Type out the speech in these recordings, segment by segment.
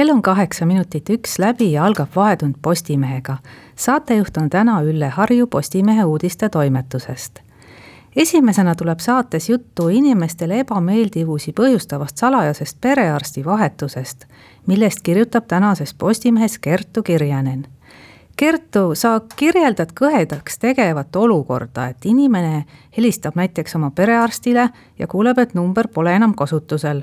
kell on kaheksa minutit üks läbi ja algab Vahetund Postimehega. saatejuht on täna Ülle Harju Postimehe uudistetoimetusest. esimesena tuleb saates juttu inimestele ebameeldivusi põhjustavast salajasest perearsti vahetusest, millest kirjutab tänases Postimehes Kertu Kirjanen Kertu, sa kirjeldad kõhedaks tegevat olukorda, et inimene helistab näiteks oma perearstile ja kuuleb, et number pole enam kasutusel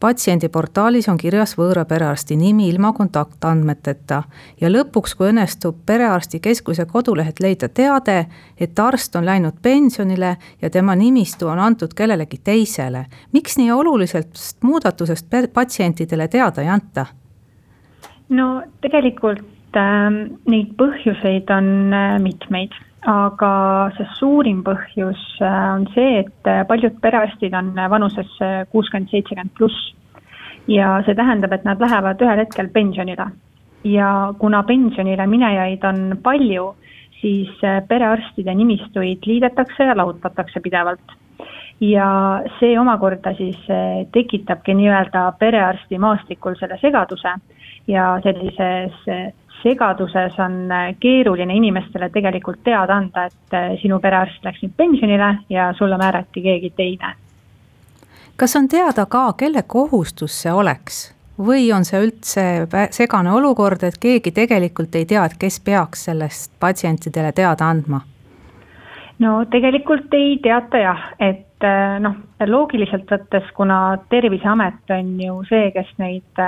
patsiendiportaalis on kirjas võõra perearsti nimi ilma kontaktandmeteta ja lõpuks, kui õnnestub perearstikeskuse kodulehelt leida teade, et arst on läinud pensionile ja tema nimistu on antud kellelegi teisele. miks nii olulisest muudatusest patsientidele teada ei anta? no tegelikult äh, neid põhjuseid on äh, mitmeid aga see suurim põhjus äh, on see, et äh, paljud perearstid on vanuses äh, kuuskümmend, seitsekümmend pluss. ja see tähendab, et nad lähevad ühel hetkel pensionile. ja kuna pensionile minejaid on palju, siis perearstide nimistuid liidetakse ja lahutatakse pidevalt. ja see omakorda siis tekitabki nii-öelda perearsti maastikul selle segaduse ja sellises segaduses on äh, keeruline inimestele tegelikult teada anda, et äh, sinu perearst läks nüüd pensionile ja sulle määrati keegi teine. kas on teada ka, kelle kohustus see oleks või on see üldse segane olukord, et keegi tegelikult ei tea, et kes peaks sellest patsientidele teada andma? no tegelikult ei teata jah, et äh, noh, loogiliselt võttes, kuna Terviseamet on ju see, kes neid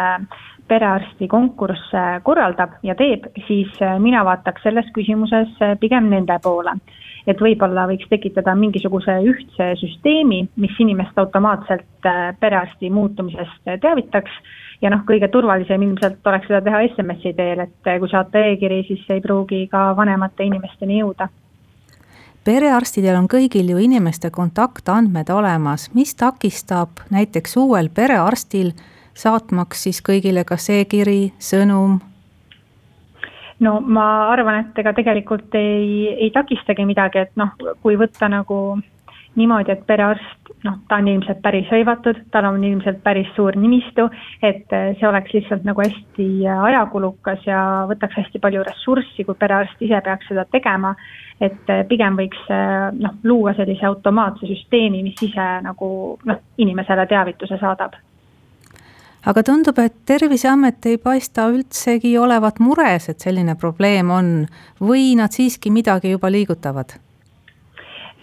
perearsti konkursse korraldab ja teeb, siis äh, mina vaataks selles küsimuses äh, pigem nende poole. et võib-olla võiks tekitada mingisuguse ühtse süsteemi, mis inimest automaatselt äh, perearsti muutumisest teavitaks. Ja noh, kõige turvalisem ilmselt oleks seda teha SMS-i teel, et kui saata e-kiri, siis ei pruugi ka vanemate inimesteni jõuda. Perearstidel on kõigil ju inimeste kontaktandmed olemas, mis takistab näiteks uuel perearstil saatmaks siis kõigile kas e-kiri, sõnum? no ma arvan, et ega tegelikult ei, ei takistagi midagi, et noh, kui võtta nagu niimoodi, et perearst, noh, ta on ilmselt päris hõivatud, tal on ilmselt päris suur nimistu, et see oleks lihtsalt nagu hästi ajakulukas ja võtaks hästi palju ressurssi, kui perearst ise peaks seda tegema. et pigem võiks noh, luua sellise automaatse süsteemi, mis ise nagu noh, inimesele teavituse saadab aga tundub, et Terviseamet ei paista üldsegi olevat mures, et selline probleem on või nad siiski midagi juba liigutavad?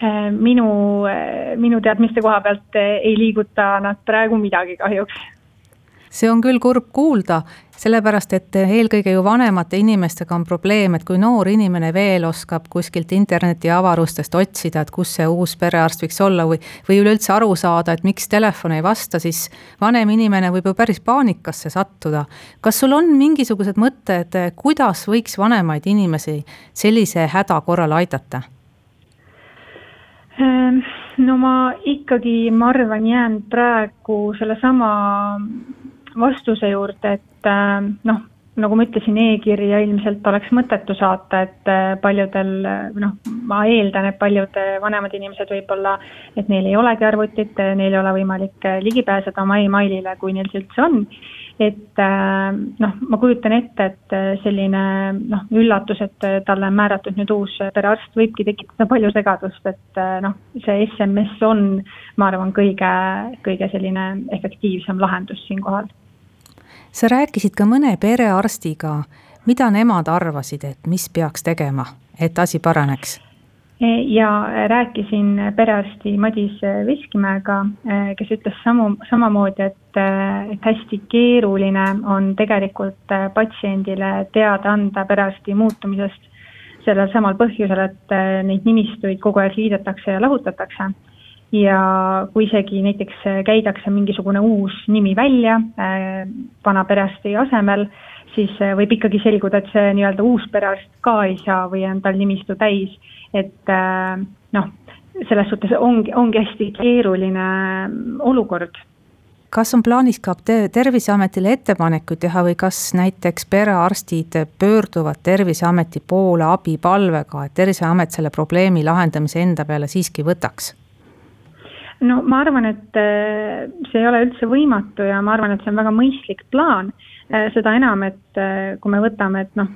Äh, minu, äh, minu teadmiste koha pealt äh, ei liiguta nad praegu midagi kahjuks see on küll kurb kuulda, sellepärast et eelkõige ju vanemate inimestega on probleem, et kui noor inimene veel oskab kuskilt interneti avarustest otsida, et kus see uus perearst võiks olla või, või üleüldse aru saada, et miks telefon ei vasta, siis vanem inimene võib ju päris paanikasse sattuda. kas sul on mingisugused mõtted, kuidas võiks vanemaid inimesi sellise häda korral aidata? Ehm, no ma ikkagi, ma arvan, jään praegu sellesama vastuse juurde, et äh, noh, nagu ma ütlesin e, e-kirja ilmselt oleks mõttetu saata, et äh, paljudel noh, ma eeldan, et paljud vanemad inimesed võib-olla, et neil ei olegi arvutit, neil ei ole võimalik ligi pääseda oma emailile, kui neil see üldse on. et äh, noh, ma kujutan ette, et selline noh, üllatus, et talle on määratud nüüd uus perearst, võibki tekitada palju segadust, et noh, see SMS on, ma arvan, kõige, kõige selline efektiivsem lahendus siinkohal sa rääkisid ka mõne perearstiga, mida nemad arvasid, et mis peaks tegema, et asi paraneks? ja rääkisin perearsti Madis Veskimäega, kes ütles samu, samamoodi, et, et hästi keeruline on tegelikult patsiendile teada anda perearsti muutumisest sellel samal põhjusel, et neid nimistuid kogu aeg liidetakse ja lahutatakse ja kui isegi näiteks käidakse mingisugune uus nimi välja äh, vana perearsti asemel, siis võib ikkagi selguda, et see nii-öelda uus perearst ka ei saa või on tal nimistu täis, et noh, selles suhtes ongi, ongi hästi keeruline olukord kas on plaanis ka Terviseametile ettepanekuid teha või kas näiteks perearstid pöörduvad Terviseameti poole abipalvega, et Terviseamet selle probleemi lahendamise enda peale siiski võtaks? No ma arvan, et äh, see ei ole üldse võimatu ja ma arvan, et see on väga mõistlik plaan. Äh, seda enam, et äh, kui me võtame, et noh,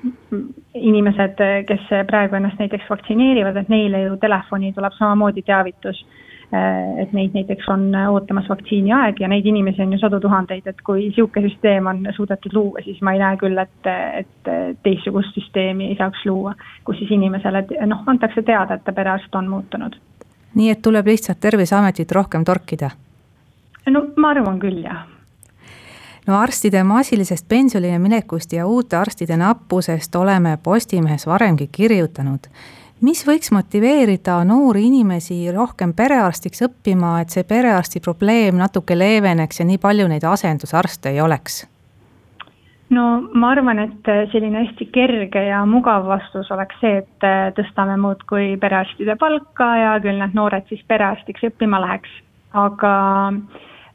inimesed, kes praegu ennast näiteks vaktsineerivad, et neile ju telefoni tuleb samamoodi teavitus et neid näiteks on ootamas vaktsiiniaeg ja neid inimesi on ju sadu tuhandeid, et kui niisugune süsteem on suudetud luua, siis ma ei näe küll, et, et teistsugust süsteemi ei saaks luua, kus siis inimesele noh, antakse teada, et ta perearst on muutunud. Nii et tuleb lihtsalt Terviseametit rohkem torkida? no ma arvan küll, jah no arstide massilisest pensionile minekust ja uute arstide nappusest oleme Postimehes varemgi kirjutanud mis võiks motiveerida noori inimesi rohkem perearstiks õppima, et see perearsti probleem natuke leeveneks ja nii palju neid asendusarste ei oleks? No ma arvan, et selline hästi kerge ja mugav vastus oleks see, et tõstame muudkui perearstide palka ja küll need noored siis perearstiks õppima läheks. aga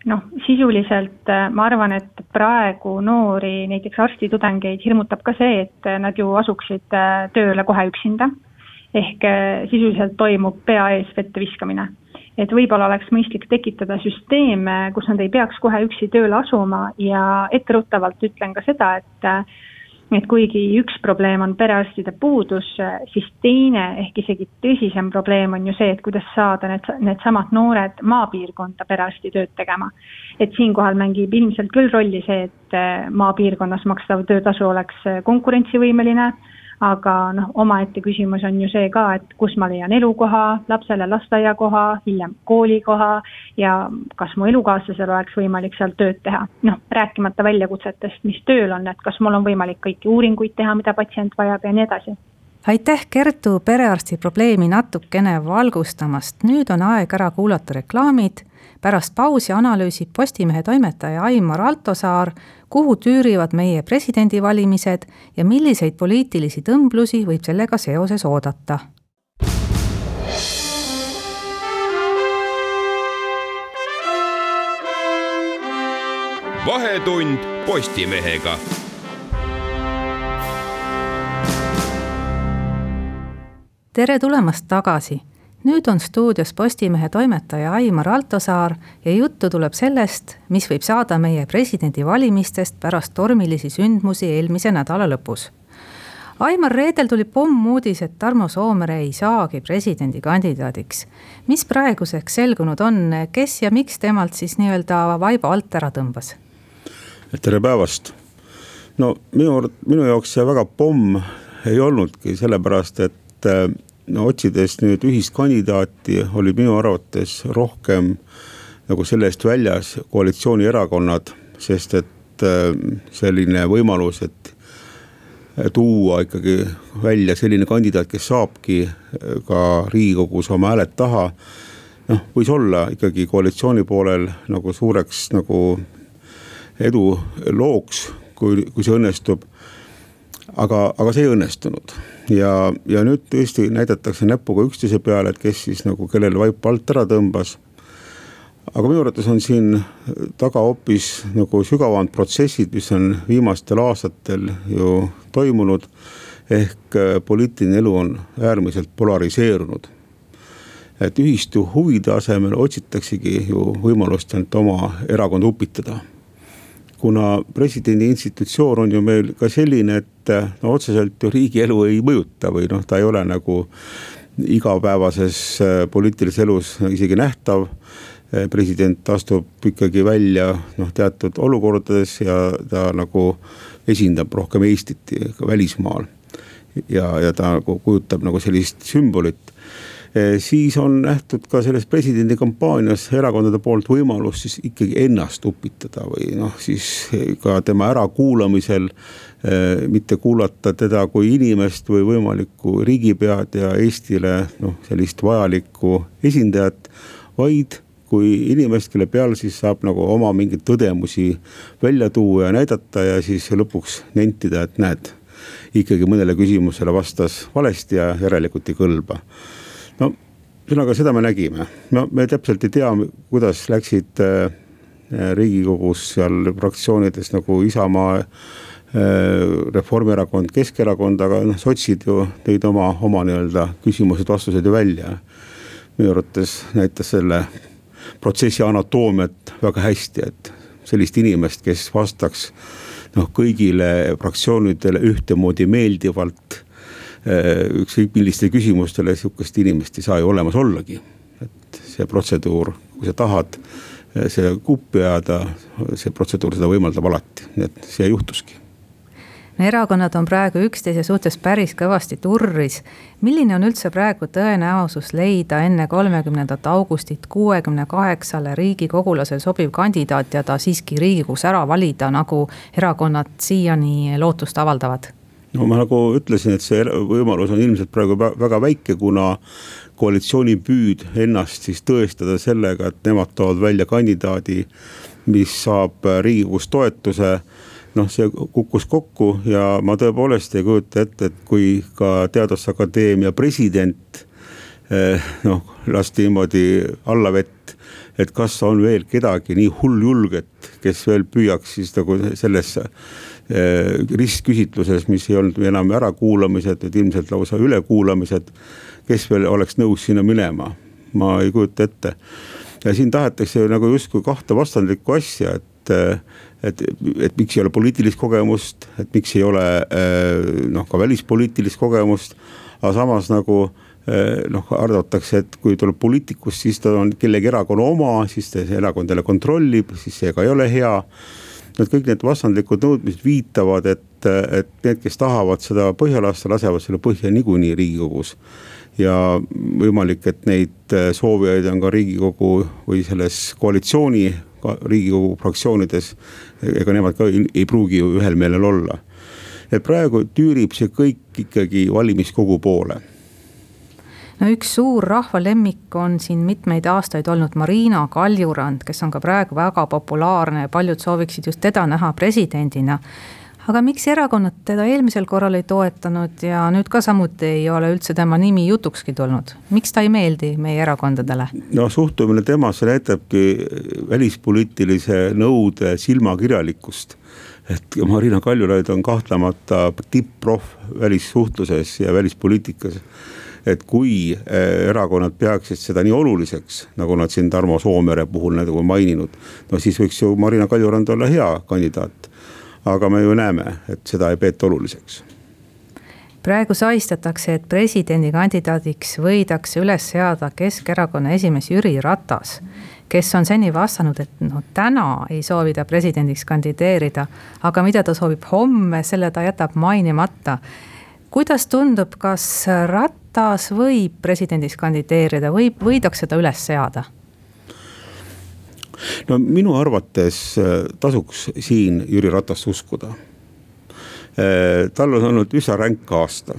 noh, sisuliselt ma arvan, et praegu noori, näiteks arstitudengeid hirmutab ka see, et nad ju asuksid tööle kohe üksinda ehk äh, sisuliselt toimub pea ees vette viskamine. Et võib-olla oleks mõistlik tekitada süsteeme, kus nad ei peaks kohe üksi tööle asuma ja etteruttavalt ütlen ka seda, et et kuigi üks probleem on perearstide puudus, siis teine ehk isegi tõsisem probleem on ju see, et kuidas saada need, needsamad noored maapiirkonda perearstitööd tegema. et siinkohal mängib ilmselt küll rolli see, et maapiirkonnas makstav töötasu oleks konkurentsivõimeline aga noh, omaette küsimus on ju see ka, et kus ma leian elukoha, lapsele lasteaiakoha, hiljem koolikoha ja kas mu elukaaslasel oleks võimalik seal tööd teha. noh, rääkimata väljakutsetest, mis tööl on, et kas mul on võimalik kõiki uuringuid teha, mida patsient vajab ja nii edasi aitäh, Kertu, perearsti probleemi natukene valgustamast, nüüd on aeg ära kuulata reklaamid. Pärast pausi analüüsib Postimehe toimetaja Aimar Altosaar, kuhu tüürivad meie presidendivalimised ja milliseid poliitilisi tõmblusi võib sellega seoses oodata. vahetund Postimehega tere tulemast tagasi nüüd on stuudios Postimehe toimetaja Aimar Altosaar ja juttu tuleb sellest, mis võib saada meie presidendivalimistest pärast tormilisi sündmusi eelmise nädala lõpus. Aimar, reedel tuli pommuudis, et Tarmo Soomere ei saagi presidendikandidaadiks. mis praeguseks selgunud on, kes ja miks temalt siis nii-öelda vaiba alt ära tõmbas? tere päevast. no minu, minu jaoks see väga pomm ei olnudki, sellepärast et no otsides nüüd ühist kandidaati, oli minu arvates rohkem nagu selle eest väljas koalitsioonierakonnad, sest et äh, selline võimalus, et tuua ikkagi välja selline kandidaat, kes saabki äh, ka riigikogus oma hääled taha. noh, võis olla ikkagi koalitsiooni poolel nagu suureks nagu edulooks, kui, kui see õnnestub aga, aga see ei õnnestunud ja, ja nüüd tõesti näidatakse näpuga üksteise peale, et kes siis nagu kellele vaip alt ära tõmbas. aga minu arvates on siin taga hoopis nagu sügavamad protsessid, mis on viimastel aastatel ju toimunud. ehk äh, poliitiline elu on äärmiselt polariseerunud et ühistu huvide asemel otsitaksegi ju võimalust ainult oma erakonda upitada kuna presidendi institutsioon on ju meil ka selline, et no otseselt ju riigielu ei mõjuta või noh, ta ei ole nagu igapäevases äh, poliitilises elus isegi nähtav. Äh, president astub ikkagi välja noh, teatud olukordades ja ta nagu esindab rohkem Eestit välismaal. ja, ja ta nagu kujutab nagu sellist sümbolit Eh, siis on nähtud ka selles presidendi kampaanias erakondade poolt võimalus siis ikkagi ennast upitada või noh, siis ka tema ärakuulamisel. Eh, mitte kuulata teda kui inimest või võimalikku riigipead ja Eestile noh, sellist vajalikku esindajat, vaid kui inimest, kelle peal siis saab nagu oma mingeid tõdemusi välja tuua ja näidata ja siis lõpuks nentida, et näed. ikkagi mõnele küsimusele vastas valesti ja järelikult ei kõlba. No ühesõnaga seda me nägime, no me täpselt ei tea, kuidas läksid äh, riigikogus seal fraktsioonides nagu Isamaa Äh, Reformierakond, Keskerakond, aga noh, sotsid ju tõid oma, oma nii-öelda küsimused-vastused ju välja. minu arvates näitas selle protsessi anatoomiat väga hästi, et sellist inimest, kes vastaks noh, kõigile fraktsioonidele ühtemoodi meeldivalt äh, ükskõik millistele küsimustele, sihukest inimest ei saa ju olemas ollagi. et see protseduur, kui sa tahad äh, see kuppi ajada, see protseduur seda võimaldab alati, nii et see juhtuski erakonnad on praegu üksteise suhtes päris kõvasti turris. milline on üldse praegu tõenäosus leida enne kolmekümnendat augustit kuuekümne kaheksale riigikogulasel sobiv kandidaat ja ta siiski riigikogus ära valida, nagu erakonnad siiani lootust avaldavad? No ma nagu ütlesin, et see võimalus on ilmselt praegu väga väike, kuna koalitsiooni püüd ennast siis tõestada sellega, et nemad toovad välja kandidaadi, mis saab riigikogus toetuse noh, see kukkus kokku ja ma tõepoolest ei kujuta ette, et kui ka Teaduste Akadeemia president eh, noh, lasti niimoodi allavett. et kas on veel kedagi nii hulljulget, kes veel püüaks siis nagu selles ristküsitluses, mis ei olnud enam ärakuulamised, vaid ilmselt lausa ülekuulamised. kes veel oleks nõus sinna minema, ma ei kujuta ette. ja siin tahetakse nagu justkui kahte vastandlikku asja, et eh, et, et miks ei ole poliitilist kogemust, et miks ei ole äh, noh, ka välispoliitilist kogemust. aga samas nagu äh, noh, arvatakse, et kui tuleb poliitikust, siis ta on kellegi erakonna oma, siis see erakond jälle kontrollib, siis see ka ei ole hea. Et kõik need vastandlikud nõudmised viitavad, et, et need, kes tahavad seda põhja lasta, lasevad selle põhja niikuinii riigikogus ja võimalik, et neid soovijaid on ka riigikogu või selles koalitsiooni riigikogu fraktsioonides. ega nemad ka ei pruugi ju ühel meelel olla. et praegu tüürib see kõik ikkagi valimiskogu poole no üks suur rahva lemmik on siin mitmeid aastaid olnud Marina Kaljurand, kes on ka praegu väga populaarne ja paljud sooviksid just teda näha presidendina aga miks erakonnad teda eelmisel korral ei toetanud ja nüüd ka samuti ei ole üldse tema nimi jutukski tulnud, miks ta ei meeldi meie erakondadele? no suhtumine temasse näitabki välispoliitilise nõude silmakirjalikkust et Marina Kaljulaid on kahtlemata tipp-proff välissuhtluses ja välispoliitikas. Et kui eh, erakonnad peaksid seda nii oluliseks, nagu nad siin Tarmo Soomere puhul nagu maininud. no siis võiks ju Marina Kaljurand olla hea kandidaat aga me ju näeme, et seda ei peeta oluliseks praegu saistatakse, et presidendikandidaadiks võidakse üles seada Keskerakonna esimees Jüri Ratas. kes on seni vastanud, et no täna ei soovi ta presidendiks kandideerida, aga mida ta soovib homme, selle ta jätab mainimata. Kuidas tundub, kas Ratas võib presidendiks kandideerida, võib, võidakse ta üles seada? no minu arvates äh, tasuks siin Jüri Ratast uskuda. Äh, tal on olnud üsna ränk aasta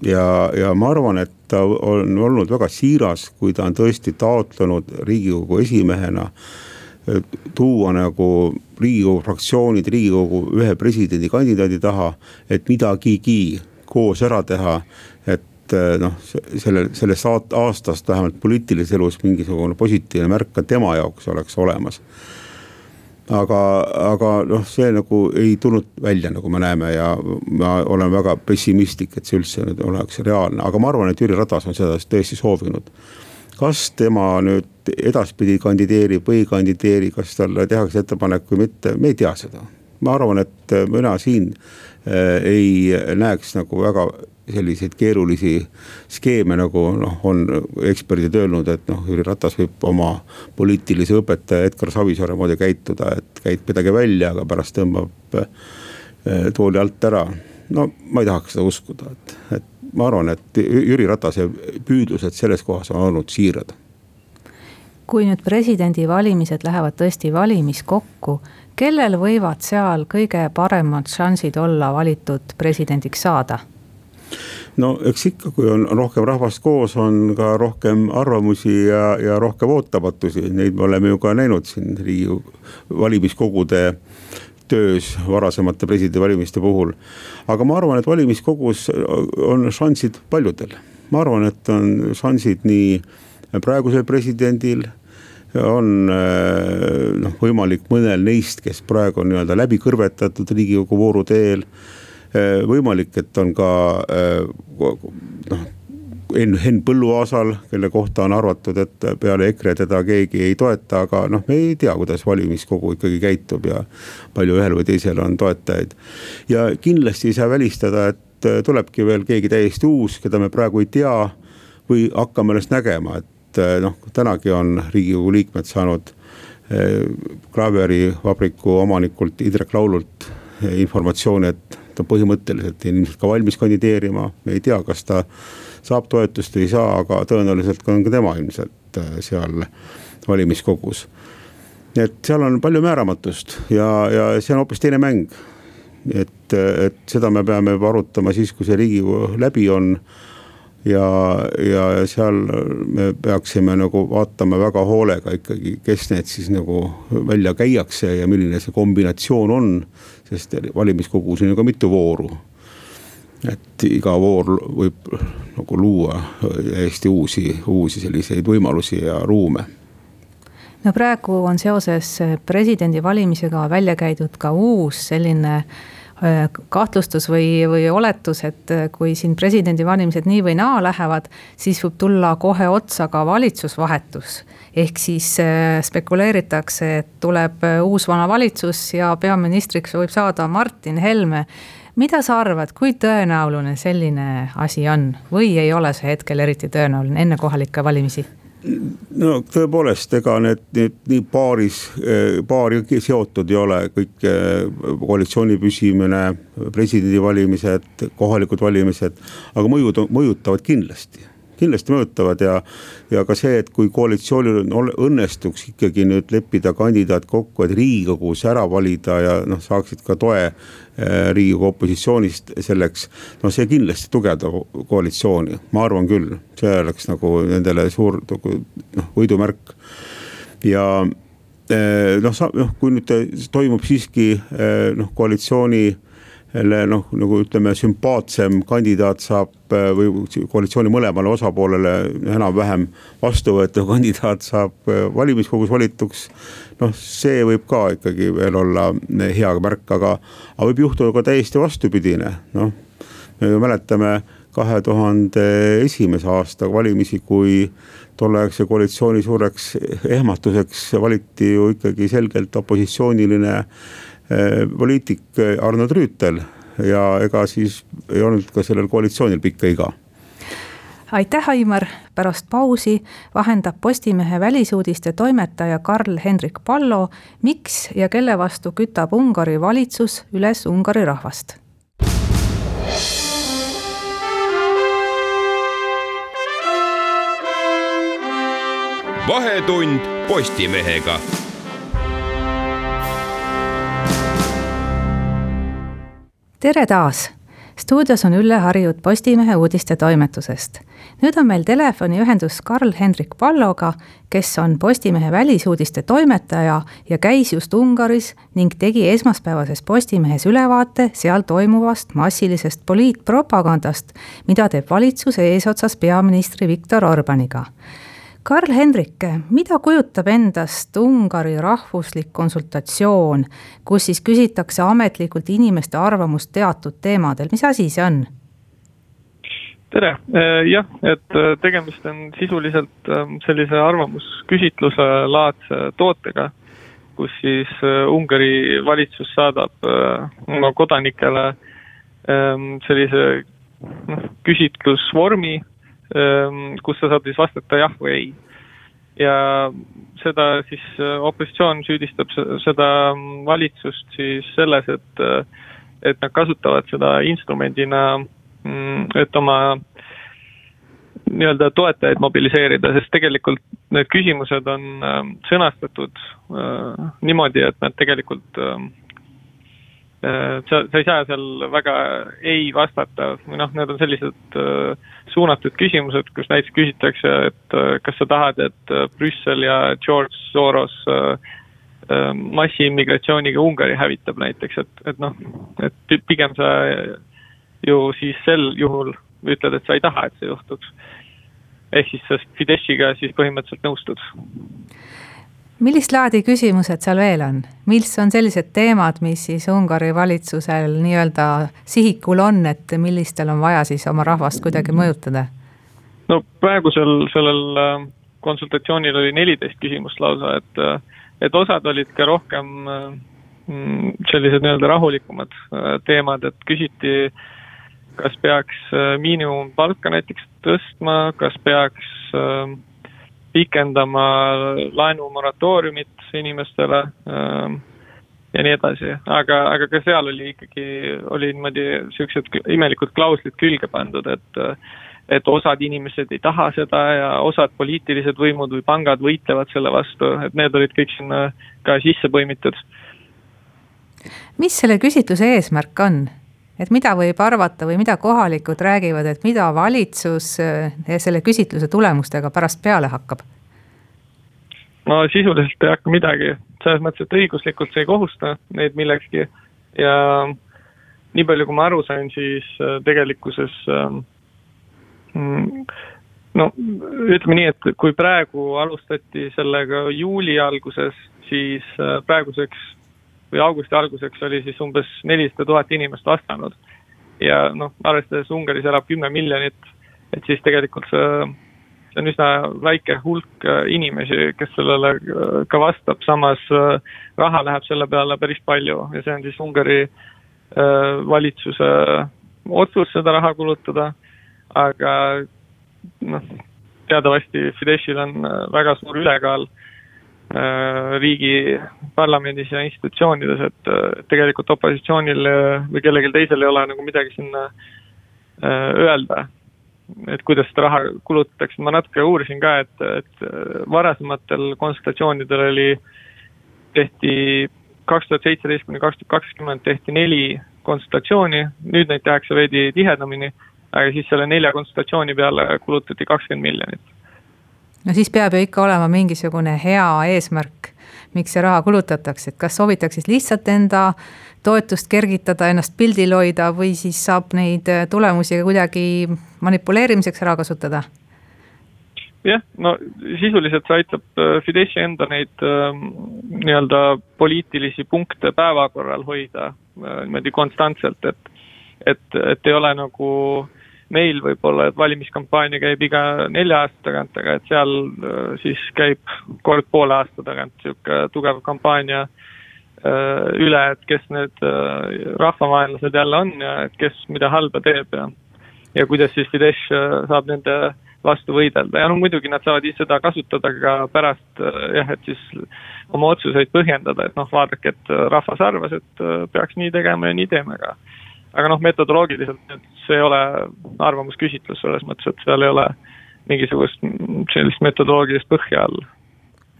ja, ja ma arvan, et ta on olnud väga siiras, kui ta on tõesti taotlenud riigikogu esimehena äh, tuua nagu riigikogu fraktsioonid riigikogu ühe presidendikandidaadi taha, et midagigi koos ära teha. et et noh, selle, sellest aastast vähemalt poliitilises elus mingisugune positiivne märk ka tema jaoks oleks olemas. aga, aga noh, see nagu ei tulnud välja, nagu me näeme ja ma olen väga pessimistlik, et see üldse nüüd oleks reaalne, aga ma arvan, et Jüri Ratas on seda tõesti soovinud kas tema nüüd edaspidi kandideerib või ei kandideeri, kas talle tehakse ettepanek või mitte, me ei tea seda. Ma arvan, et mina siin äh, ei näeks nagu väga selliseid keerulisi skeeme, nagu noh, on eksperdid öelnud, et noh, Jüri Ratas võib oma poliitilise õpetaja Edgar Savisaare moodi käituda, et käib midagi välja, aga pärast tõmbab eh, tooli alt ära. no ma ei tahaks seda uskuda, et, et ma arvan, et Jüri Ratase püüdlused selles kohas on olnud siirad. kui nüüd presidendivalimised lähevad tõesti valimiskokku, kellel võivad seal kõige paremad šansid olla valitud presidendiks saada? no eks ikka, kui on rohkem rahvast koos, on ka rohkem arvamusi ja, ja rohkem ootamatusi, neid me oleme ju ka näinud siin Riigikogu valimiskogude töös varasemate presidendivalimiste puhul. aga ma arvan, et valimiskogus on šansid paljudel, ma arvan, et on šansid nii praegusel presidendil on noh, võimalik mõnel neist, kes praegu on nii-öelda läbi kõrvetatud riigikogu vooru teel Äh, võimalik, et on ka äh, noh, Henn, Põlluaasal, kelle kohta on arvatud, et peale EKRE teda keegi ei toeta, aga noh, me ei tea, kuidas valimiskogu ikkagi käitub ja palju ühel või teisel on toetajaid. ja kindlasti ei saa välistada, et äh, tulebki veel keegi täiesti uus, keda me praegu ei tea või hakkame alles nägema, et noh, tänagi on riigikogu liikmed saanud Klaveri vabriku omanikult Indrek Laulult informatsiooni, et ta põhimõtteliselt ilmselt ka valmis kandideerima, me ei tea, kas ta saab toetust või ei saa, aga tõenäoliselt on ka tema ilmselt seal valimiskogus. et seal on palju määramatust ja, ja see on hoopis teine mäng. et, et seda me peame juba arutama siis, kui see riigikogu läbi on ja, ja seal me peaksime nagu vaatama väga hoolega ikkagi, kes need siis nagu välja käiakse ja milline see kombinatsioon on sest valimiskogus on ju ka mitu vooru. et iga voor võib nagu luua täiesti uusi, uusi selliseid võimalusi ja ruume no praegu on seoses presidendivalimisega välja käidud ka uus selline äh, kahtlustus või, või oletus, et kui siin presidendivalimised nii või naa lähevad, siis võib tulla kohe otsa ka valitsusvahetus ehk siis äh, spekuleeritakse, et tuleb äh, uus vana valitsus ja peaministriks võib saada Martin Helme. mida sa arvad, kui tõenäoline selline asi on või ei ole see hetkel eriti tõenäoline enne kohalikke valimisi? No tõepoolest, ega need, need nii paaris, paari seotud ei ole, kõik koalitsiooni püsimine, presidendivalimised, kohalikud valimised, aga mõjud, mõjutavad kindlasti kindlasti mõjutavad ja, ja ka see, et kui koalitsioonil õnnestuks ikkagi nüüd leppida kandidaat kokku, et riigikogus ära valida ja noh, saaksid ka toe eh, riigikogu opositsioonist selleks. no see kindlasti tugevdab koalitsiooni, ma arvan küll, see oleks nagu nendele suur nagu noh, võidumärk ja eh, noh, noh, kui nüüd toimub siiski eh, noh, koalitsiooni noh, nagu ütleme, sümpaatsem kandidaat saab äh, või koalitsiooni mõlemale osapoolele enam-vähem vastuvõetav kandidaat saab äh, valimiskogus valituks. noh, see võib ka ikkagi veel olla äh, hea märk, aga, aga võib juhtuda ka täiesti vastupidine, noh. me ju mäletame kahe tuhande esimese aasta valimisi, kui tolleaegse koalitsiooni suureks ehmatuseks valiti ju ikkagi selgelt opositsiooniline poliitik eh, Arnold Rüütel ja ega siis ei olnud ka sellel koalitsioonil pikka iga. Aitäh, Aimar, pärast pausi vahendab Postimehe välisuudiste toimetaja Karl-Hendrik Pallo, miks ja kelle vastu kütab Ungari valitsus üles Ungari rahvast. vahetund Postimehega tere taas stuudios on Ülle Harjut Postimehe uudistetoimetusest. nüüd on meil telefoniühendus Karl-Hendrik Palloga, kes on Postimehe välisuudiste toimetaja ja käis just Ungaris ning tegi esmaspäevases Postimehes ülevaate seal toimuvast massilisest poliitpropagandast, mida teeb valitsus eesotsas peaministri Viktor Orbaniga Karl Hendrik, mida kujutab endast Ungari rahvuslik konsultatsioon, kus siis küsitakse ametlikult inimeste arvamust teatud teemadel, mis asi see on? tere, äh, jah, et äh, tegemist on sisuliselt ähm, sellise arvamusküsitluse laadse tootega, kus siis äh, Ungari valitsus saadab oma kodanikele ähm, sellise noh, küsitlusvormi kus sa saad siis vastata jah või ei. ja seda siis äh, opositsioon süüdistab seda valitsust siis selles, et, äh, et nad kasutavad seda instrumendina, mm, et oma nii-öelda toetajaid mobiliseerida, sest tegelikult need küsimused on ähm, sõnastatud äh, niimoodi, et nad tegelikult ähm, sa, sa ei saa seal väga ei vastata. Või noh, need on sellised suunatud küsimused, kus näiteks küsitakse, et kas sa tahad, et Brüssel ja George Soros massiimmigratsiooniga Ungari hävitab näiteks, et, et noh, et pigem sa ju siis sel juhul ütled, et sa ei taha, et see juhtuks. ehk siis sa Fideshiga siis põhimõtteliselt nõustud millist laadi küsimused seal veel on, mis on sellised teemad, mis siis Ungari valitsusel nii-öelda sihikul on, et millistel on vaja siis oma rahvast kuidagi mõjutada? no praegusel sellel äh, konsultatsioonil oli neliteist küsimust lausa, et, äh, et osad olid ka rohkem mm, sellised nii-öelda rahulikumad äh, teemad, et küsiti, kas peaks miinimumpalka näiteks tõstma, kas peaks äh, pikendama laenumoratooriumit inimestele ähm, ja nii edasi, aga, aga ka seal oli ikkagi, oli niimoodi siuksed imelikud klauslid külge pandud, et et osad inimesed ei taha seda ja osad poliitilised võimud või pangad võitlevad selle vastu, et need olid kõik sinna ka sisse põimitud. mis selle küsitluse eesmärk on? Et mida võib arvata või mida kohalikud räägivad, et mida valitsus eh, selle küsitluse tulemustega pärast peale hakkab? no sisuliselt ei hakka midagi, selles mõttes, et õiguslikult see ei kohusta neid millekski ja nii palju, kui ma aru sain, siis eh, tegelikkuses ähm, no ütleme nii, et kui praegu alustati sellega juuli alguses, siis eh, praeguseks või augusti alguseks oli siis umbes nelisada tuhat inimest vastanud. ja noh, arvestades Ungaris elab kümme miljonit, et siis tegelikult see, see on üsna väike hulk äh, inimesi, kes sellele äh, ka vastab, samas äh, raha läheb selle peale päris palju ja see on siis Ungari valitsuse otsus seda raha kulutada, aga noh, teatavasti Fideszil on väga suur ülekaal riigi parlamendis ja institutsioonides, et tegelikult opositsioonil või kellelgi teisel ei ole nagu midagi sinna äh, öelda. et kuidas seda raha kulutatakse, ma natuke uurisin ka, et, et varasematel konsultatsioonidel oli, tehti kaks tuhat seitseteist kuni kaks tuhat kakskümmend tehti neli konsultatsiooni, nüüd neid tehakse veidi tihedamini, aga siis selle nelja konsultatsiooni peale kulutati kakskümmend miljonit no siis peab ju ikka olema mingisugune hea eesmärk, miks see raha kulutatakse, et kas soovitakse siis lihtsalt enda toetust kergitada, ennast pildil hoida või siis saab neid tulemusi kuidagi manipuleerimiseks ära kasutada? jah, no sisuliselt see aitab äh, Fideszi enda neid äh, nii-öelda poliitilisi punkte päevakorral hoida äh, niimoodi konstantselt, et et, et ei ole nagu meil võib-olla, et valimiskampaania käib iga nelja aasta tagant, aga et seal äh, siis käib kord poole aasta tagant niisugune tugev kampaania äh, üle, et kes need äh, rahvavaenlased jälle on ja et kes mida halba teeb ja ja kuidas siis Fidesz saab nende vastu võidelda. Ja no muidugi nad saavad seda kasutada ka pärast jah, et siis oma otsuseid põhjendada, et noh, vaadake, et rahvas arvas, et peaks nii tegema ja nii teeme ka aga noh, metodoloogiliselt see ei ole arvamusküsitlus selles mõttes, et seal ei ole mingisugust sellist metodoloogilist põhja all.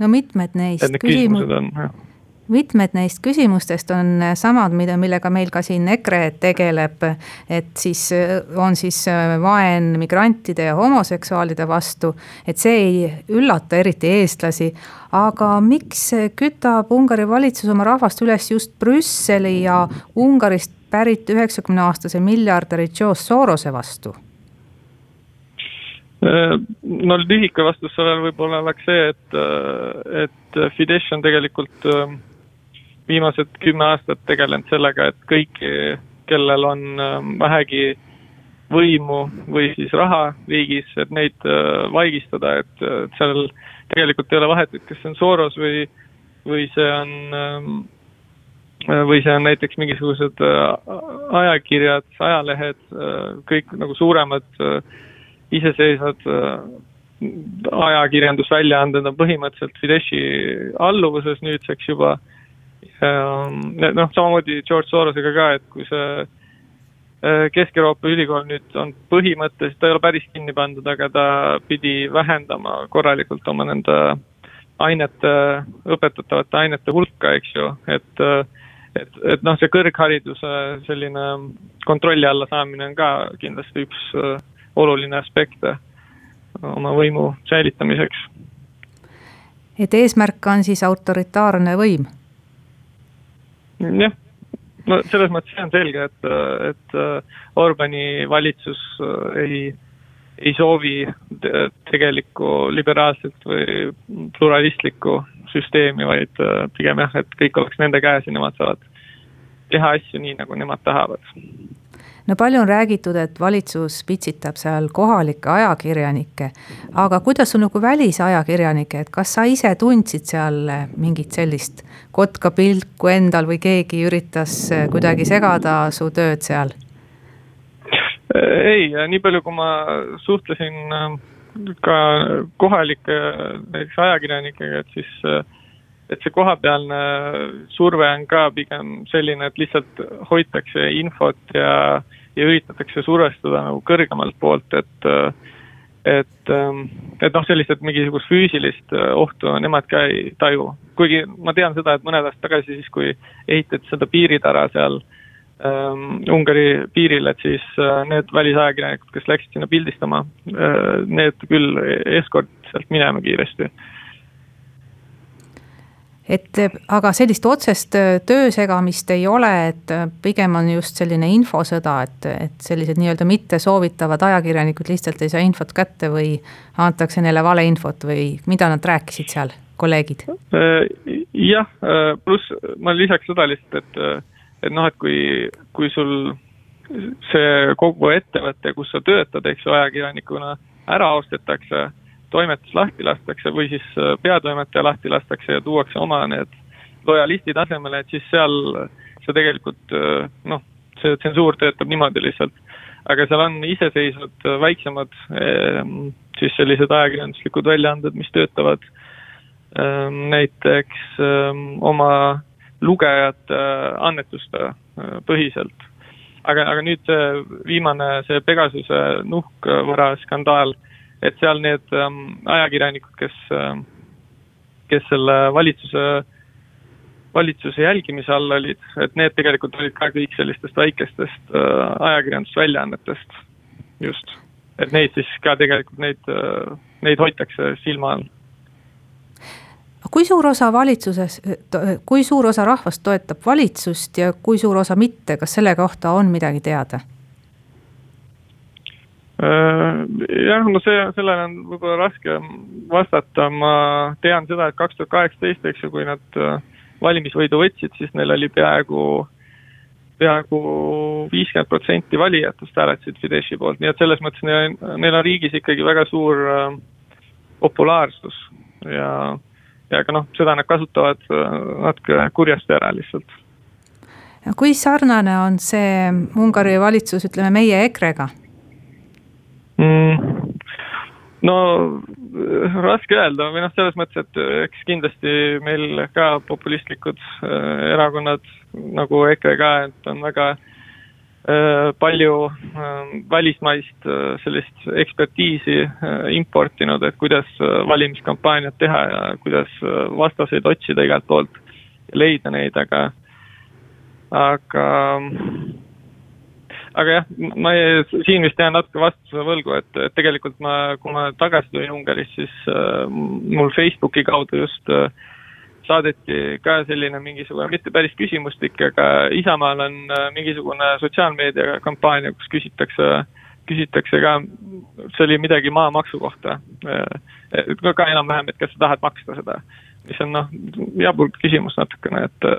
no mitmed neist küsimused on, mitmed neist küsimustest on samad, mida, millega meil ka siin EKRE tegeleb. et siis on siis vaen migrantide ja homoseksuaalide vastu, et see ei üllata eriti eestlasi. aga miks kütab Ungari valitsus oma rahvast üles just Brüsseli ja Ungarist pärit üheksakümne aastase miljardäri George Sorose vastu? no lühike vastus sellele võib-olla oleks see, et, et Fidesz on tegelikult viimased kümme aastat tegelenud sellega, et kõik, kellel on vähegi võimu või siis raha riigis, et neid vaigistada, et, seal tegelikult ei ole vahet, et kas see on Soros või, või see on Äh, või see on näiteks mingisugused äh, ajakirjad, ajalehed, äh, kõik nagu suuremad iseseisvad ajakirjandusväljaanded on põhimõtteliselt Fideszi alluvuses nüüdseks juba. noh, samamoodi George Sorosega ka, et kui see Kesk-Euroopa ülikool nüüd on põhimõtteliselt, ta ei ole päris kinni pandud, aga ta pidi vähendama korralikult oma nende ainete, õpetatavate ainete hulka, eks ju, et et, et noh, see kõrghariduse selline kontrolli alla saamine on ka kindlasti üks äh, oluline aspekt oma võimu säilitamiseks. et eesmärk on siis autoritaarne võim? jah, no selles mõttes see on selge, et, et Orbani valitsus ei ei soovi tegelikku liberaalset või pluralistlikku süsteemi, vaid äh, pigem jah, et kõik oleks nende käes ja nemad saavad teha asju nii, nagu nemad tahavad. no palju on räägitud, et valitsus pitsitab seal kohalikke ajakirjanikke, aga kuidas sul nagu välisajakirjanikke, et kas sa ise tundsid seal mingit sellist kotkapilku endal või keegi üritas kuidagi segada su tööd seal? ei, nii palju, kui ma suhtlesin äh, ka kohalike näiteks ajakirjanikega, et siis et see kohapealne surve on ka pigem selline, et lihtsalt hoitakse infot ja, ja üritatakse survestada nagu kõrgemalt poolt, et et, et noh, sellist, et mingisugust füüsilist ohtu nemad ka ei taju. kuigi ma tean seda, et mõned aastad tagasi siis, kui ehitati seda piiritara seal äh, Ungari piiril, et siis äh, need välisajakirjanikud, kes läksid sinna pildistama äh,, need küll eskortiti sealt minema kiiresti. et aga sellist otsest äh, töö segamist ei ole, et äh, pigem on just selline infosõda, et, et sellised nii-öelda mittesoovitavad ajakirjanikud lihtsalt ei saa infot kätte või antakse neile valeinfot või mida nad rääkisid seal, kolleegid? Äh, jah, pluss ma lisaks seda lihtsalt, et et noh, et kui, kui sul see kogu ettevõte, kus sa töötad, eks ju, ajakirjanikuna ära ostetakse, toimetus lahti lastakse või siis äh, peatoimetaja lahti lastakse ja tuuakse oma need lojalistid asemele, et siis seal see tegelikult äh, noh, see tsensuur töötab niimoodi lihtsalt. aga seal on iseseisvad äh, väiksemad ehm, siis sellised ajakirjanduslikud väljaanded, mis töötavad ehm, näiteks ehm, oma lugejate äh, annetuste äh, põhiselt. aga, aga nüüd see viimane, see Pegasuse nuhkvaraskandaal, et seal need ähm, ajakirjanikud, kes, ähm, kes selle valitsuse, valitsuse jälgimise all olid, et need tegelikult olid ka kõik sellistest väikestest äh, ajakirjandusväljaannetest, just. et neid siis ka tegelikult, neid, neid hoitakse silma all kui suur osa valitsuses, kui suur osa rahvast toetab valitsust ja kui suur osa mitte, kas selle kohta on midagi teada? Äh, jah, no see, sellele on võib-olla raske vastata, ma tean seda, et kaks tuhat kaheksateist, eks ju, kui nad äh, valimisvõidu võtsid, siis neil oli peaaegu, peaaegu viiskümmend protsenti valijatest hääletasid Fideszi poolt, nii et selles mõttes neil, neil on riigis ikkagi väga suur äh, populaarsus ja ja aga noh, seda nad kasutavad äh, natuke kurjasti ära lihtsalt. kui sarnane on see Ungari valitsus, ütleme meie EKRE-ga mm,? no äh, raske öelda või noh, selles mõttes, et äh, eks kindlasti meil ka populistlikud erakonnad nagu EKRE ka, et on väga äh, Äh, palju ähm, välismaist äh, sellist ekspertiisi äh, importinud, et kuidas valimiskampaaniat teha ja kuidas vastaseid otsida igalt poolt ja leida neid, aga, aga, aga jah, ma ei, siin vist jään natuke vastuse võlgu, et, et tegelikult ma, kui ma tagasi tulin Ungarist, siis äh, mul Facebooki kaudu just äh, saadeti ka selline mingisugune, mitte päris küsimustik, aga Isamaal on äh, mingisugune sotsiaalmeedia kampaania, kus küsitakse, küsitakse ka, see oli midagi maamaksu kohta. Äh, ka enam-vähem, et kas sa tahad maksta seda, mis on noh, jabur küsimus natukene, et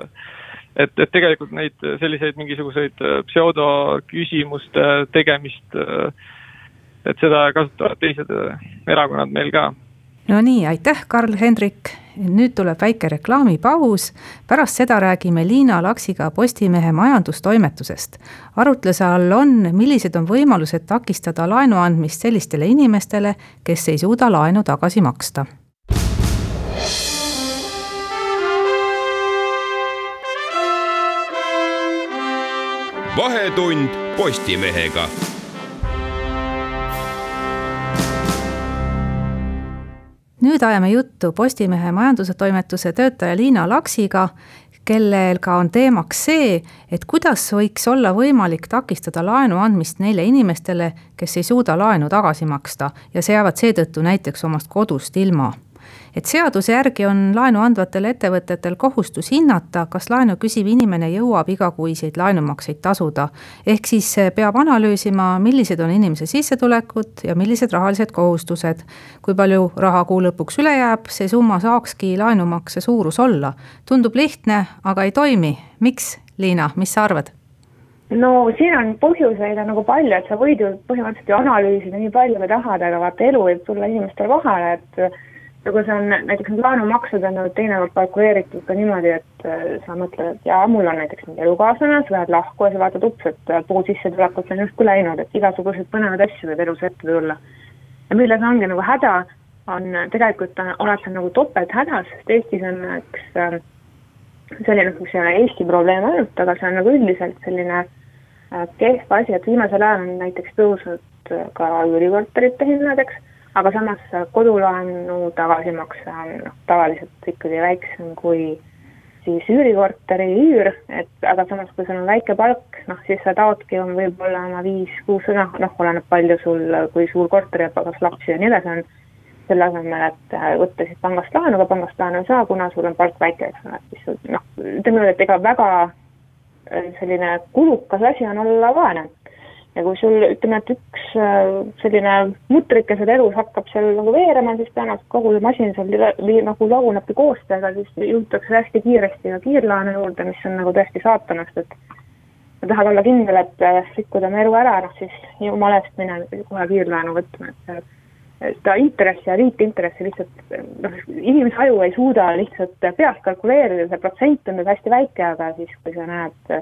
et, et tegelikult neid selliseid mingisuguseid äh, pseudoküsimuste tegemist, et seda kasutavad teised erakonnad meil ka no nii, aitäh, Karl-Hendrik. nüüd tuleb väike reklaamipaus. pärast seda räägime Liina Laksiga Postimehe majandustoimetusest. arutluse all on, millised on võimalused takistada laenu andmist sellistele inimestele, kes ei suuda laenu tagasi maksta. vahetund Postimehega nüüd ajame juttu Postimehe majandustoimetuse töötaja Liina Laksiga, kellel ka on teemaks see, et kuidas võiks olla võimalik takistada laenu andmist neile inimestele, kes ei suuda laenu tagasi maksta. Ja seavad seetõttu näiteks omast kodust ilma et seaduse järgi on laenu andvatel ettevõtetel kohustus hinnata, kas laenu küsiv inimene jõuab igakuiseid laenumakseid tasuda. ehk siis peab analüüsima, millised on inimese sissetulekud ja millised rahalised kohustused. kui palju raha kuu lõpuks üle jääb, see summa saakski laenumakse suurus olla. tundub lihtne, aga ei toimi. miks, Liina, mis sa arvad? no siin on põhjuseid on nagu palju, et sa võid ju põhimõtteliselt ju analüüsida nii palju kui tahad, aga vaata elu võib tulla inimestele vahele, et ja kui see on näiteks need laenumaksed on nagu teinekord kalkuleeritud ka niimoodi, et äh, sa mõtled, et jaa, mul on näiteks mingi elukaaslane, sa lähed lahku ja sa vaatad ups, et äh, pool sissetulekut on justkui läinud, et igasuguseid põnevaid asju võib elus ette tulla. ja milles ongi nagu häda, on tegelikult on, oled sa nagu topelthädas, sest Eestis on üks äh, selline, mis ei ole Eesti probleem ainult, aga see on nagu üldiselt selline kehv asi, et viimasel ajal on näiteks tõusnud ka üürikorterite hinnad, eks aga samas kodulaenu tagasimakse on noh, tavaliselt ikkagi väiksem kui siis üürikorteri üür, et aga samas, kui sul on väike palk, noh siis sa taodki võib-olla oma viis-kuus, noh, oleneb palju sul, kui suur korter jääb, kas lapsi ja nii edasi on, selle asemel, et äh, võtta siis pangast laenu, aga pangast laenu ei saa, kuna sul on palk väike, eks ole, et siis noh, ütleme nii, et ega väga äh, selline kulukas asi on olla vaene ja kui sul ütleme, et üks äh, selline mutrike seal elus hakkab seal nagu veerema, siis tõenäoliselt kogu see masin seal li, nagu lagunebki koostööga, siis jõutakse hästi kiiresti ka kiirlaenu juurde, mis on nagu tõesti saatanast, et sa tahad olla kindel, et äh, rikkuda oma elu ära, noh siis jumala eest mine kohe kiirlaenu võtma, et seda intressi ja liitintressi lihtsalt noh, inimese aju ei suuda lihtsalt peast kalkuleerida, see protsent on tal hästi väike, aga siis, kui sa näed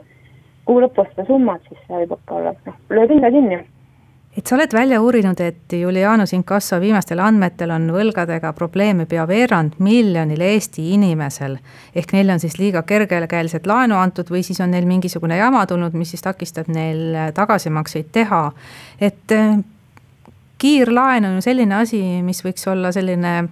kuu lõpus seda summat, siis see võib hakka olla, noh, lööb hinda kinni et sa oled välja uurinud, et Julianus Inkasso viimastel andmetel on võlgadega probleeme pea veerand miljonil Eesti inimesel. ehk neile on siis liiga kergekäeliselt laenu antud või siis on neil mingisugune jama tulnud, mis siis takistab neil tagasimakseid teha. et eh, kiirlaen on ju selline asi, mis võiks olla selline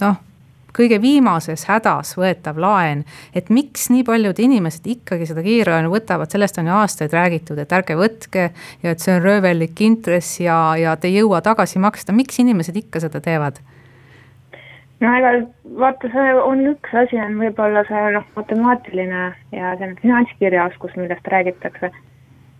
noh kõige viimases hädas võetav laen. et miks nii paljud inimesed ikkagi seda kiirlaenu võtavad, sellest on ju aastaid räägitud, et ärge võtke ja et see on röövellik intress ja, ja te ei jõua tagasi maksta, miks inimesed ikka seda teevad? no ega vaata, see on üks asi, on võib-olla see noh, matemaatiline ja see finantskirjaoskus, millest räägitakse.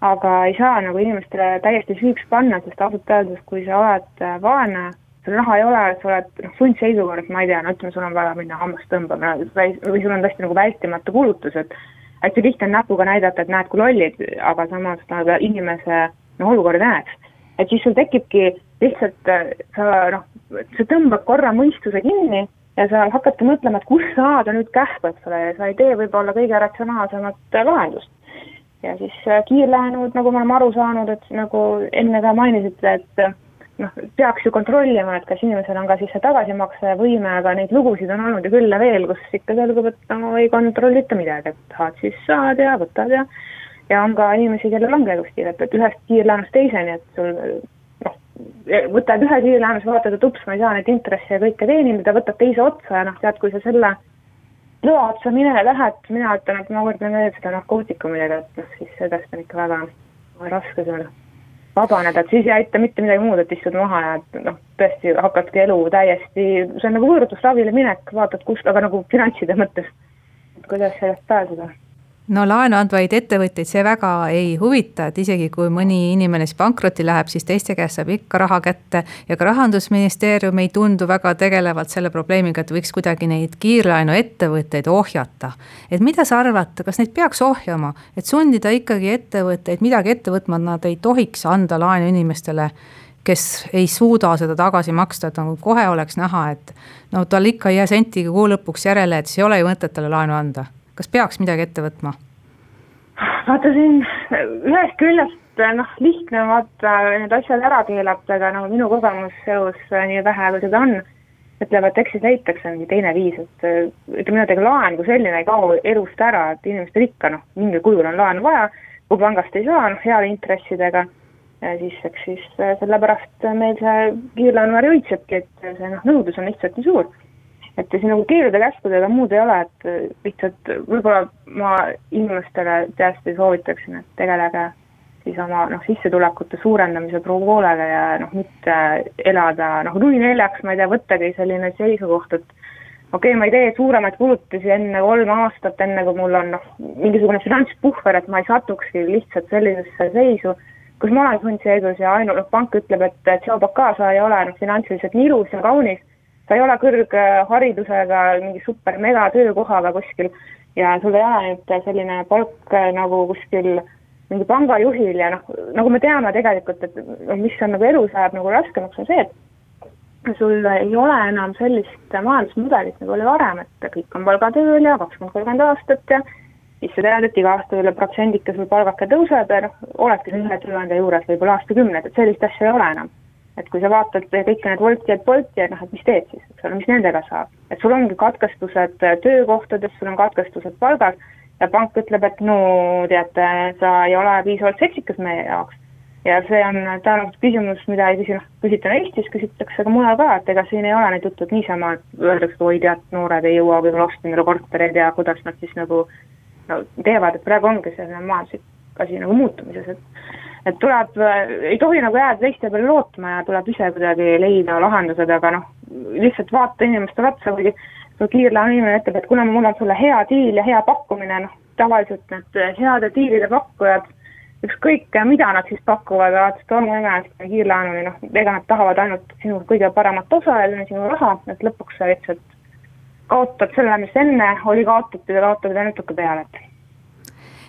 aga ei saa nagu inimestele täiesti süüks panna, sest ausalt öeldes, kui sa oled vaene sul raha ei ole, sa oled noh, sundseisukorras, ma ei tea, no ütleme, sul on vaja minna hammast tõmbama või, sul on tõesti nagu vältimatu kulutus, et hästi lihtne on näpuga näidata, et näed, kui lollid, aga samas nagu inimese noh, olukord jääks. et siis sul tekibki lihtsalt sa noh, sa tõmbad korra mõistuse kinni ja sa hakkadki mõtlema, et kust saada nüüd kähku, eks ole, ja sa ei tee võib-olla kõige ratsionaalsemat lahendust. ja siis kiirlaenud, nagu me oleme aru saanud, et nagu enne ka mainisite, et noh, peaks ju kontrollima, et kas inimesel on ka siis see tagasimaksevõime, aga neid lugusid on olnud ju küll ja veel, kus ikka selgub, et no ei kontrollita midagi, et tahad siis saad ja võtad ja ja on ka inimesi, kellel ongi elustiil, et, et ühest kiirlaenust teiseni, et sul noh, võtad ühe kiirlaenuse, vaatad, et ups, ma ei saa neid intresse ja kõike teenindada, võtad teise otsa ja noh, tead, kui sa selle lõa otsa minema lähed, mina ütlen, et ma võrdlen veel seda narkootikumidega, et noh, siis sellest on ikka väga raske seal vabaneda, et siis ei aita mitte midagi muud, et istud maha ja noh, tõesti hakkadki elu täiesti, see on nagu võõrutusravile minek, vaatad kust, aga nagu finantside mõttes, et kuidas sellest pääseda no laenu andvaid ettevõtteid see väga ei huvita, et isegi kui mõni inimene siis pankrotti läheb, siis teiste käest saab ikka raha kätte. ja ka rahandusministeerium ei tundu väga tegelevat selle probleemiga, et võiks kuidagi neid kiirlaenuettevõtteid ohjata. et mida sa arvad, kas neid peaks ohjama, et sundida ikkagi ettevõtteid midagi ette võtma, nad ei tohiks anda laenu inimestele kes ei suuda seda tagasi maksta, et nagu kohe oleks näha, et no tal ikka ei jää sentigi kuu lõpuks järele, et siis ei ole ju mõtet talle laenu anda kas peaks midagi ette võtma? vaata siin ühest küljest noh, lihtne on vaata need asjad ära keelata, aga no minu kogemus elus nii vähe, kui seda on, ütleb, et eks siis leitakse mingi teine viis, et ütleme niimoodi, ega laen kui selline ei kao elust ära, et inimestel ikka noh, mingil kujul on laenu vaja, kui pangast ei saa, noh, heade intressidega, siis eks siis sellepärast meil see kiirlaenuäri õitsebki, et see noh, nõudlus on lihtsalt nii suur et siin nagu keelude-käskudega muud ei ole, et lihtsalt võib-olla ma inimestele tõesti soovitaksin, et tegelege siis oma noh, sissetulekute suurendamise poolega ja noh, mitte elada noh, nui neljaks, ma ei tea, võttagi selline seisukoht, et okei okay,, ma ei tee suuremaid kulutusi enne kolme aastat, enne kui mul on noh, mingisugune finantspuhver, et ma ei satukski lihtsalt sellisesse seisu, kus ma olen sundseisus ja ainu-, noh, pank ütleb, et Tšaubaka, sa ei ole noh, finantsiliselt nii ilus ja kaunis, sa ei ole kõrgharidusega mingi super-mega töökohaga kuskil ja sul ei ole nüüd selline palk nagu kuskil mingi pangajuhil ja noh, nagu me teame tegelikult, et noh, mis on nagu elus ajab nagu raskemaks, on see, et sul ei ole enam sellist majandusmudelit, nagu oli varem, et kõik on palgatööl ja kakskümmend, kolmkümmend aastat ja siis sa tead, et iga aasta üle protsendike sul palgake tõuseb ja noh, oledki selle ühe tööandja juures võib-olla aastakümneid, et sellist asja ei ole enam. Et kui sa vaatad kõiki need Wolti ja Bolti, et noh, et mis teed siis, eks ole, mis nendega saab. et sul ongi katkestused töökohtades, sul on katkestused palgal ja pank ütleb, et no teate, sa ei ole piisavalt seksikas meie jaoks. ja see on tõenäoliselt küsimus, mida ei küsi, noh, küsita Eestis, küsitakse ka mujal ka, et ega siin ei ole neid jutud niisama, et öeldakse, oi tead, noored ei jõua võib-olla osta endale kortereid ja kuidas nad siis nagu no teevad, et praegu ongi selline majanduslik asi nagu muutumises, et et tuleb, ei tohi nagu jääda teiste peale lootma ja tuleb ise kuidagi leida lahendused, aga noh, lihtsalt vaata inimestele otsa, kuigi kiirlaenu inimene ütleb, et kuna mul on sulle hea diil ja hea pakkumine, noh, tavaliselt need heade diilide pakkujad, ükskõik mida nad siis pakuvad, alates tolmuimelisest kuni kiirlaenuni, noh, ega nad tahavad ainult sinu kõige paremat osa ja sinu raha, et lõpuks sa lihtsalt kaotad selle, mis enne oli kaotatud ja kaotad veel natuke peale, et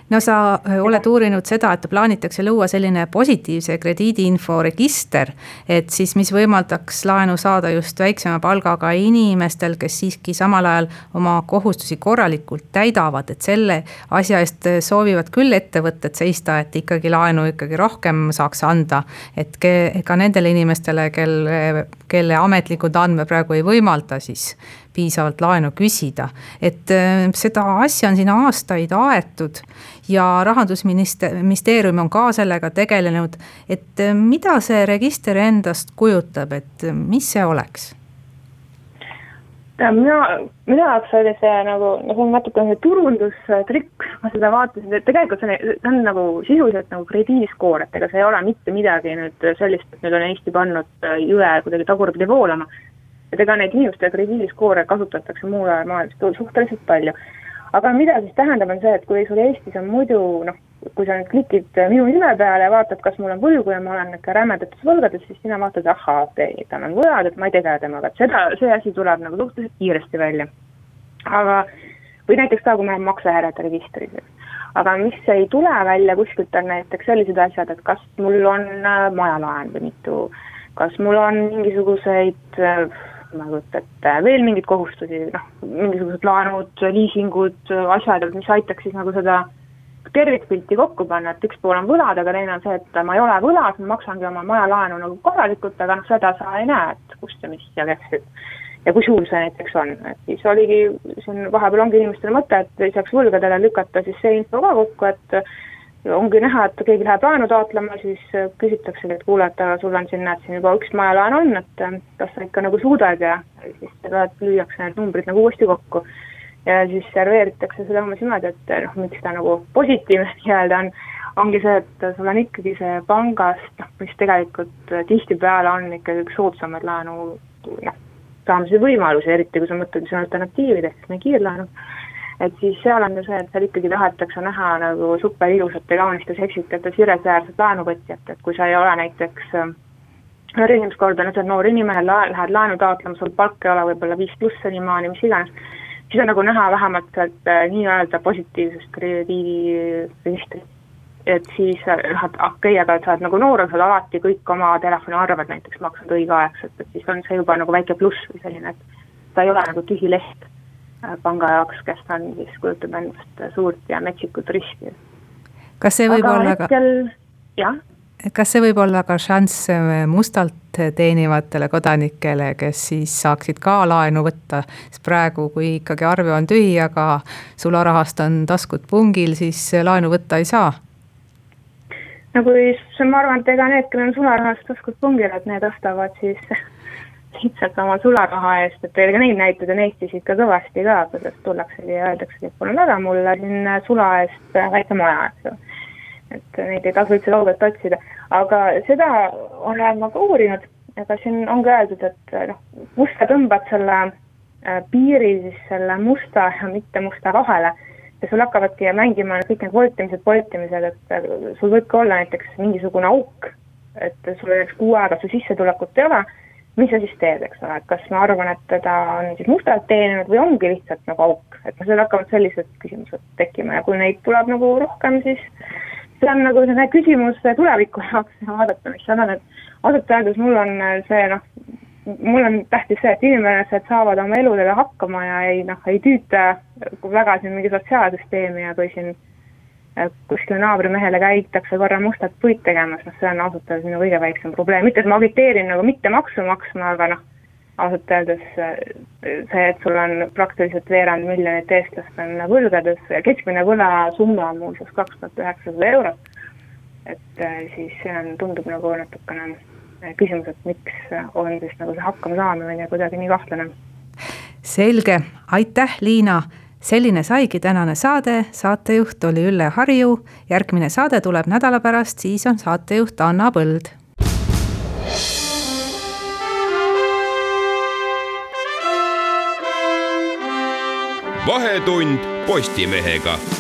no sa äh, oled uurinud seda, et plaanitakse luua selline positiivse krediidiinfo register. et siis, mis võimaldaks laenu saada just väiksema palgaga inimestel, kes siiski samal ajal oma kohustusi korralikult täidavad, et selle asja eest soovivad küll ettevõtted seista, et ikkagi laenu ikkagi rohkem saaks anda. et ka nendele inimestele, kelle, kelle ametlikud andmed praegu ei võimalda siis piisavalt laenu küsida. et äh, seda asja on siin aastaid aetud ja rahandusministeerium on ka sellega tegelenud. et äh, mida see register endast kujutab, et äh, mis see oleks? mina, minu jaoks oli see nagu, no see on natuke see turundustrikk, ma seda vaatasin, et tegelikult see on, see on nagu sisuliselt nagu krediidiskoor, et ega see ei ole mitte midagi nüüd sellist, et nüüd on Eesti pannud jõe kuidagi tagurpidi voolama et ega neid inimeste krediidiskoore kasutatakse mujal maailmas suhteliselt palju. aga mida siis tähendab, on see, et kui sul Eestis on muidu noh, kui sa nüüd klikid minu nime peale ja vaatad, kas mul on võlgu ja ma olen ikka rämedates võlgades, siis sina vaatad, ahhaa, okei tal on võlad, et ma ei tegele temaga, et seda, see asi tuleb nagu suhteliselt kiiresti välja. aga, või näiteks ka, kui me oleme maksehäirete registris, aga mis ei tule välja kuskilt, on näiteks sellised asjad, et kas mul on äh, majalaen või mitu, kas mul on mingisuguseid äh, ma ei kujuta ette, veel mingeid kohustusi, noh, mingisugused laenud, liisingud, asjad, mis aitaks siis nagu seda tervikpilti kokku panna, et üks pool on võlad, aga teine on see, et ma ei ole võlas, ma maksangi oma majalaenu nagu korralikult, aga noh, seda sa ei näe, et kust ja mis ja kes ja kui suur see näiteks on, et siis oligi, siin vahepeal ongi inimestel mõte, et lisaks võlgadele lükata siis see info ka kokku, et ongi näha, et keegi läheb laenu taotlema, siis äh, küsitaksegi, et kuule, et sul on siin, näed, siin juba üks majalaen on, et äh, kas sa ikka nagu suudad ja siis seda lüüakse need numbrid nagu uuesti kokku. ja siis serveeritakse seda umbes niimoodi, et noh, miks ta nagu positiivne nii-öelda on, ongi see, et sul on ikkagi see pangast, noh, mis tegelikult tihtipeale on ikkagi üks soodsamaid laenu noh, saamise võimalusi, eriti kui sa mõtled, mis on alternatiivid, ehk siis meie kiirlaenu et siis seal on ju see, et seal ikkagi tahetakse näha nagu super ilusat ja kaunist ja seksikat ja siresäärset laenuvõtjat, et kui sa ei ole näiteks noor inimest kordan, et sa oled noor inimene, lähed laenu taotlema, sul palk ei ole võib-olla viis pluss senimaani, mis iganes, siis on nagu näha vähemalt sealt äh, nii-öelda positiivsest krediidiregistrist. et siis noh, et okei okay,, aga sa oled nagu noor, sa oled alati kõik oma telefoniarved näiteks maksnud õigeaegselt, et siis on see juba nagu väike pluss või selline, et sa ei ole nagu tühi leht. Äh, panga jaoks, kes on siis, kujutab endast suurt ja metsikut riski. kas see võib Aga olla hetkel, ka, kas see võib olla ka šanss äh, mustalt teenivatele kodanikele, kes siis saaksid ka laenu võtta, sest praegu, kui ikkagi arve on tühi, aga sularahast on taskud pungil, siis laenu võtta ei saa? no kui, ma arvan, et ega need, kellel on sularahast taskud pungil, et need ostavad siis lihtsalt oma sularaha eest, et ega neid näiteid on Eestis ikka kõvasti ka, kuidas tullakse ja öeldakse, et palun väga mulle siin sula eest väike maja, eks ju. et neid ei tasu üldse kaugelt otsida, aga seda olen ma ka uurinud, ega siin on ka öeldud, et noh, kust sa tõmbad selle äh, piiri siis selle musta ja mitte musta vahele. Ja sul hakkavadki mängima kõik need voltimised, voltimised, et äh, sul võib ka olla näiteks mingisugune auk, et sul näiteks kuu aega su sissetulekut ei ole mis sa siis teed, eks ole, et kas ma arvan, et teda on siis mustalt teeninud või ongi lihtsalt nagu auk, et noh, seal hakkavad sellised küsimused tekkima ja kui neid tuleb nagu rohkem, siis see on nagu selline küsimus tuleviku jaoks vaadata, mis seal on, et ausalt öeldes mul on see noh, mul on tähtis see, et inimesed saavad oma eludega hakkama ja ei noh, ei tüüta väga siin mingi sotsiaalsüsteemi ja kui siin kuskile naabrimehele käitakse korra mustat puid tegemas, noh, see on ausalt öeldes minu kõige väiksem probleem, mitte et ma agiteerin nagu mitte maksu maksma, aga noh, ausalt öeldes see, et sul on praktiliselt veerand miljonit eestlast on võlgades, keskmine võlasumma on muuseas kaks tuhat üheksasada eurot, et eh, siis see on, tundub nagu natukene eh, küsimus, et miks on siis nagu see hakkamasaamine kuidagi nii kahtlane. selge, aitäh, Liina selline saigi tänane saade, saatejuht oli Ülle Harju. järgmine saade tuleb nädala pärast, siis on saatejuht Anna Põld. vahetund Postimehega